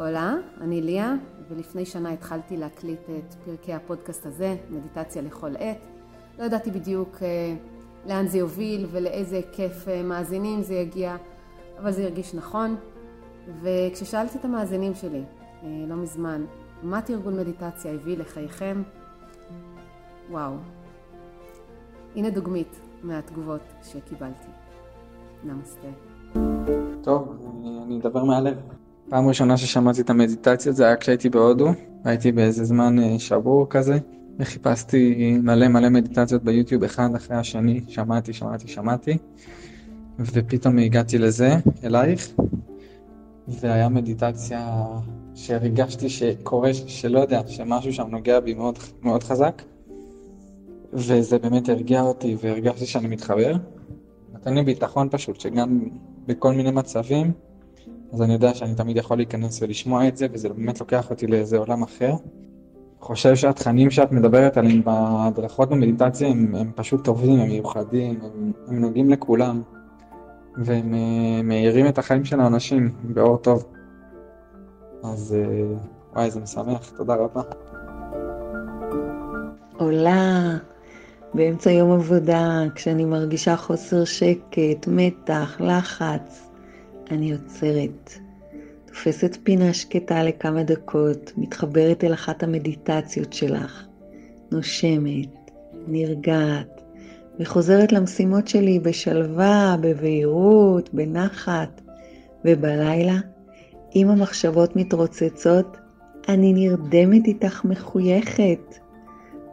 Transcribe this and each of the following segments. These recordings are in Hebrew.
הולה, אני ליה, ולפני שנה התחלתי להקליט את פרקי הפודקאסט הזה, מדיטציה לכל עת. לא ידעתי בדיוק אה, לאן זה יוביל ולאיזה היקף אה, מאזינים זה יגיע, אבל זה הרגיש נכון. וכששאלתי את המאזינים שלי אה, לא מזמן, מה תרגול מדיטציה הביא לחייכם? וואו. הנה דוגמית מהתגובות שקיבלתי. נמסטה. טוב, אני אדבר מהלב. פעם ראשונה ששמעתי את המדיטציות זה היה כשהייתי בהודו, הייתי באיזה זמן אה, שבור כזה, וחיפשתי מלא מלא מדיטציות ביוטיוב אחד אחרי השני, שמעתי, שמעתי, שמעתי, ופתאום הגעתי לזה, אלייך, והיה מדיטציה שהרגשתי שקורה, שלא יודע, שמשהו שם נוגע בי מאוד, מאוד חזק, וזה באמת הרגיע אותי והרגשתי שאני מתחבר. נתן לי ביטחון פשוט, שגם בכל מיני מצבים, אז אני יודע שאני תמיד יכול להיכנס ולשמוע את זה, וזה באמת לוקח אותי לאיזה עולם אחר. חושב שהתכנים שאת מדברת עליהם בהדרכות במדיטציה הם, הם פשוט טובים, הם מיוחדים, הם, הם נוגעים לכולם, והם uh, מאירים את החיים של האנשים באור טוב. אז uh, וואי, זה משמח, תודה רבה. עולה באמצע יום עבודה, כשאני מרגישה חוסר שקט, מתח, לחץ, אני עוצרת. תופסת פינה שקטה לכמה דקות, מתחברת אל אחת המדיטציות שלך, נושמת, נרגעת, וחוזרת למשימות שלי בשלווה, בבהירות, בנחת, ובלילה, אם המחשבות מתרוצצות, אני נרדמת איתך מחויכת.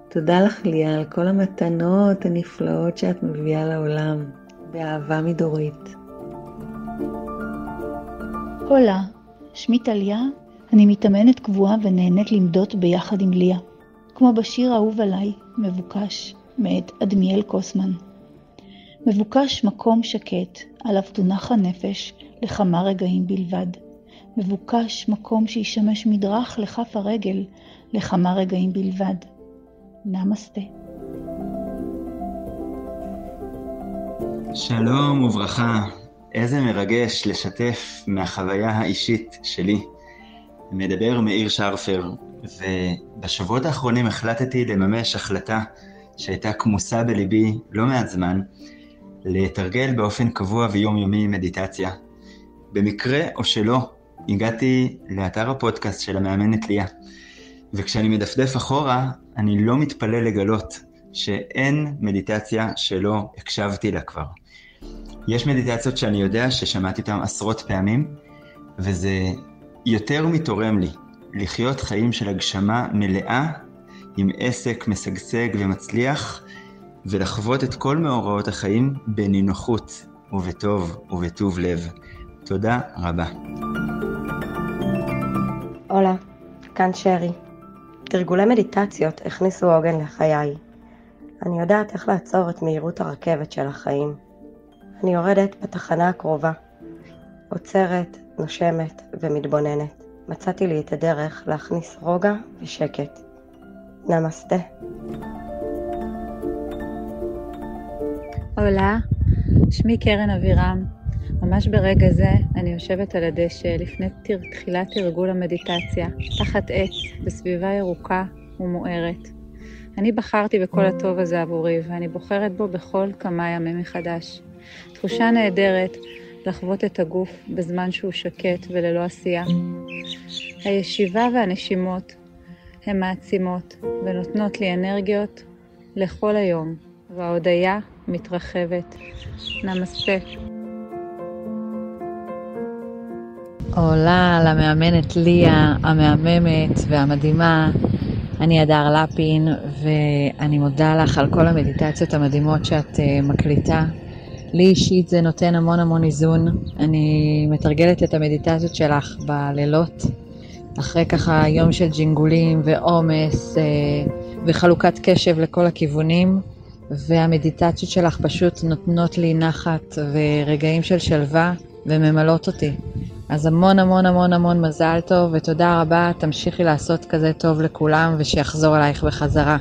תודה לך, ליה, על כל המתנות הנפלאות שאת מביאה לעולם, באהבה מדורית. הולה, שמי טליה, אני מתאמנת קבועה ונהנית למדות ביחד עם ליה. כמו בשיר האהוב עליי, מבוקש, מאת אדמיאל קוסמן. מבוקש מקום שקט, עליו תונח הנפש, לכמה רגעים בלבד. מבוקש מקום שישמש מדרך לכף הרגל, לכמה רגעים בלבד. נמסטה. שלום וברכה, איזה מרגש לשתף מהחוויה האישית שלי. מדבר מאיר שרפר, ובשבועות האחרונים החלטתי לממש החלטה שהייתה כמוסה בליבי לא מעט זמן, לתרגל באופן קבוע ויומיומי מדיטציה. במקרה או שלא, הגעתי לאתר הפודקאסט של המאמנת ליה, וכשאני מדפדף אחורה, אני לא מתפלא לגלות שאין מדיטציה שלא הקשבתי לה כבר. יש מדיטציות שאני יודע ששמעתי אותן עשרות פעמים, וזה יותר מתורם לי לחיות חיים של הגשמה מלאה, עם עסק משגשג ומצליח, ולחוות את כל מאורעות החיים בנינוחות ובטוב ובטוב לב. תודה רבה. הולה, כאן שרי. תרגולי מדיטציות הכניסו עוגן לחיי. אני יודעת איך לעצור את מהירות הרכבת של החיים. אני יורדת בתחנה הקרובה. עוצרת, נושמת ומתבוננת. מצאתי לי את הדרך להכניס רוגע ושקט. נמסטה. הולה, שמי קרן אבירם. ממש ברגע זה אני יושבת על הדשא לפני תחילת תרגול המדיטציה, תחת עץ, בסביבה ירוקה ומוארת. אני בחרתי בכל הטוב הזה עבורי, ואני בוחרת בו בכל כמה ימים מחדש. תחושה נהדרת לחוות את הגוף בזמן שהוא שקט וללא עשייה. הישיבה והנשימות הן מעצימות ונותנות לי אנרגיות לכל היום, וההודיה מתרחבת. נמסטה. עולה למאמנת ליה המהממת והמדהימה. אני הדר לפין, ואני מודה לך על כל המדיטציות המדהימות שאת אה, מקליטה. לי אישית זה נותן המון המון איזון. אני מתרגלת את המדיטציות שלך בלילות, אחרי ככה יום של ג'ינגולים ועומס אה, וחלוקת קשב לכל הכיוונים, והמדיטציות שלך פשוט נותנות לי נחת ורגעים של שלווה וממלאות אותי. אז המון המון המון המון מזל טוב ותודה רבה, תמשיכי לעשות כזה טוב לכולם ושיחזור אלייך בחזרה.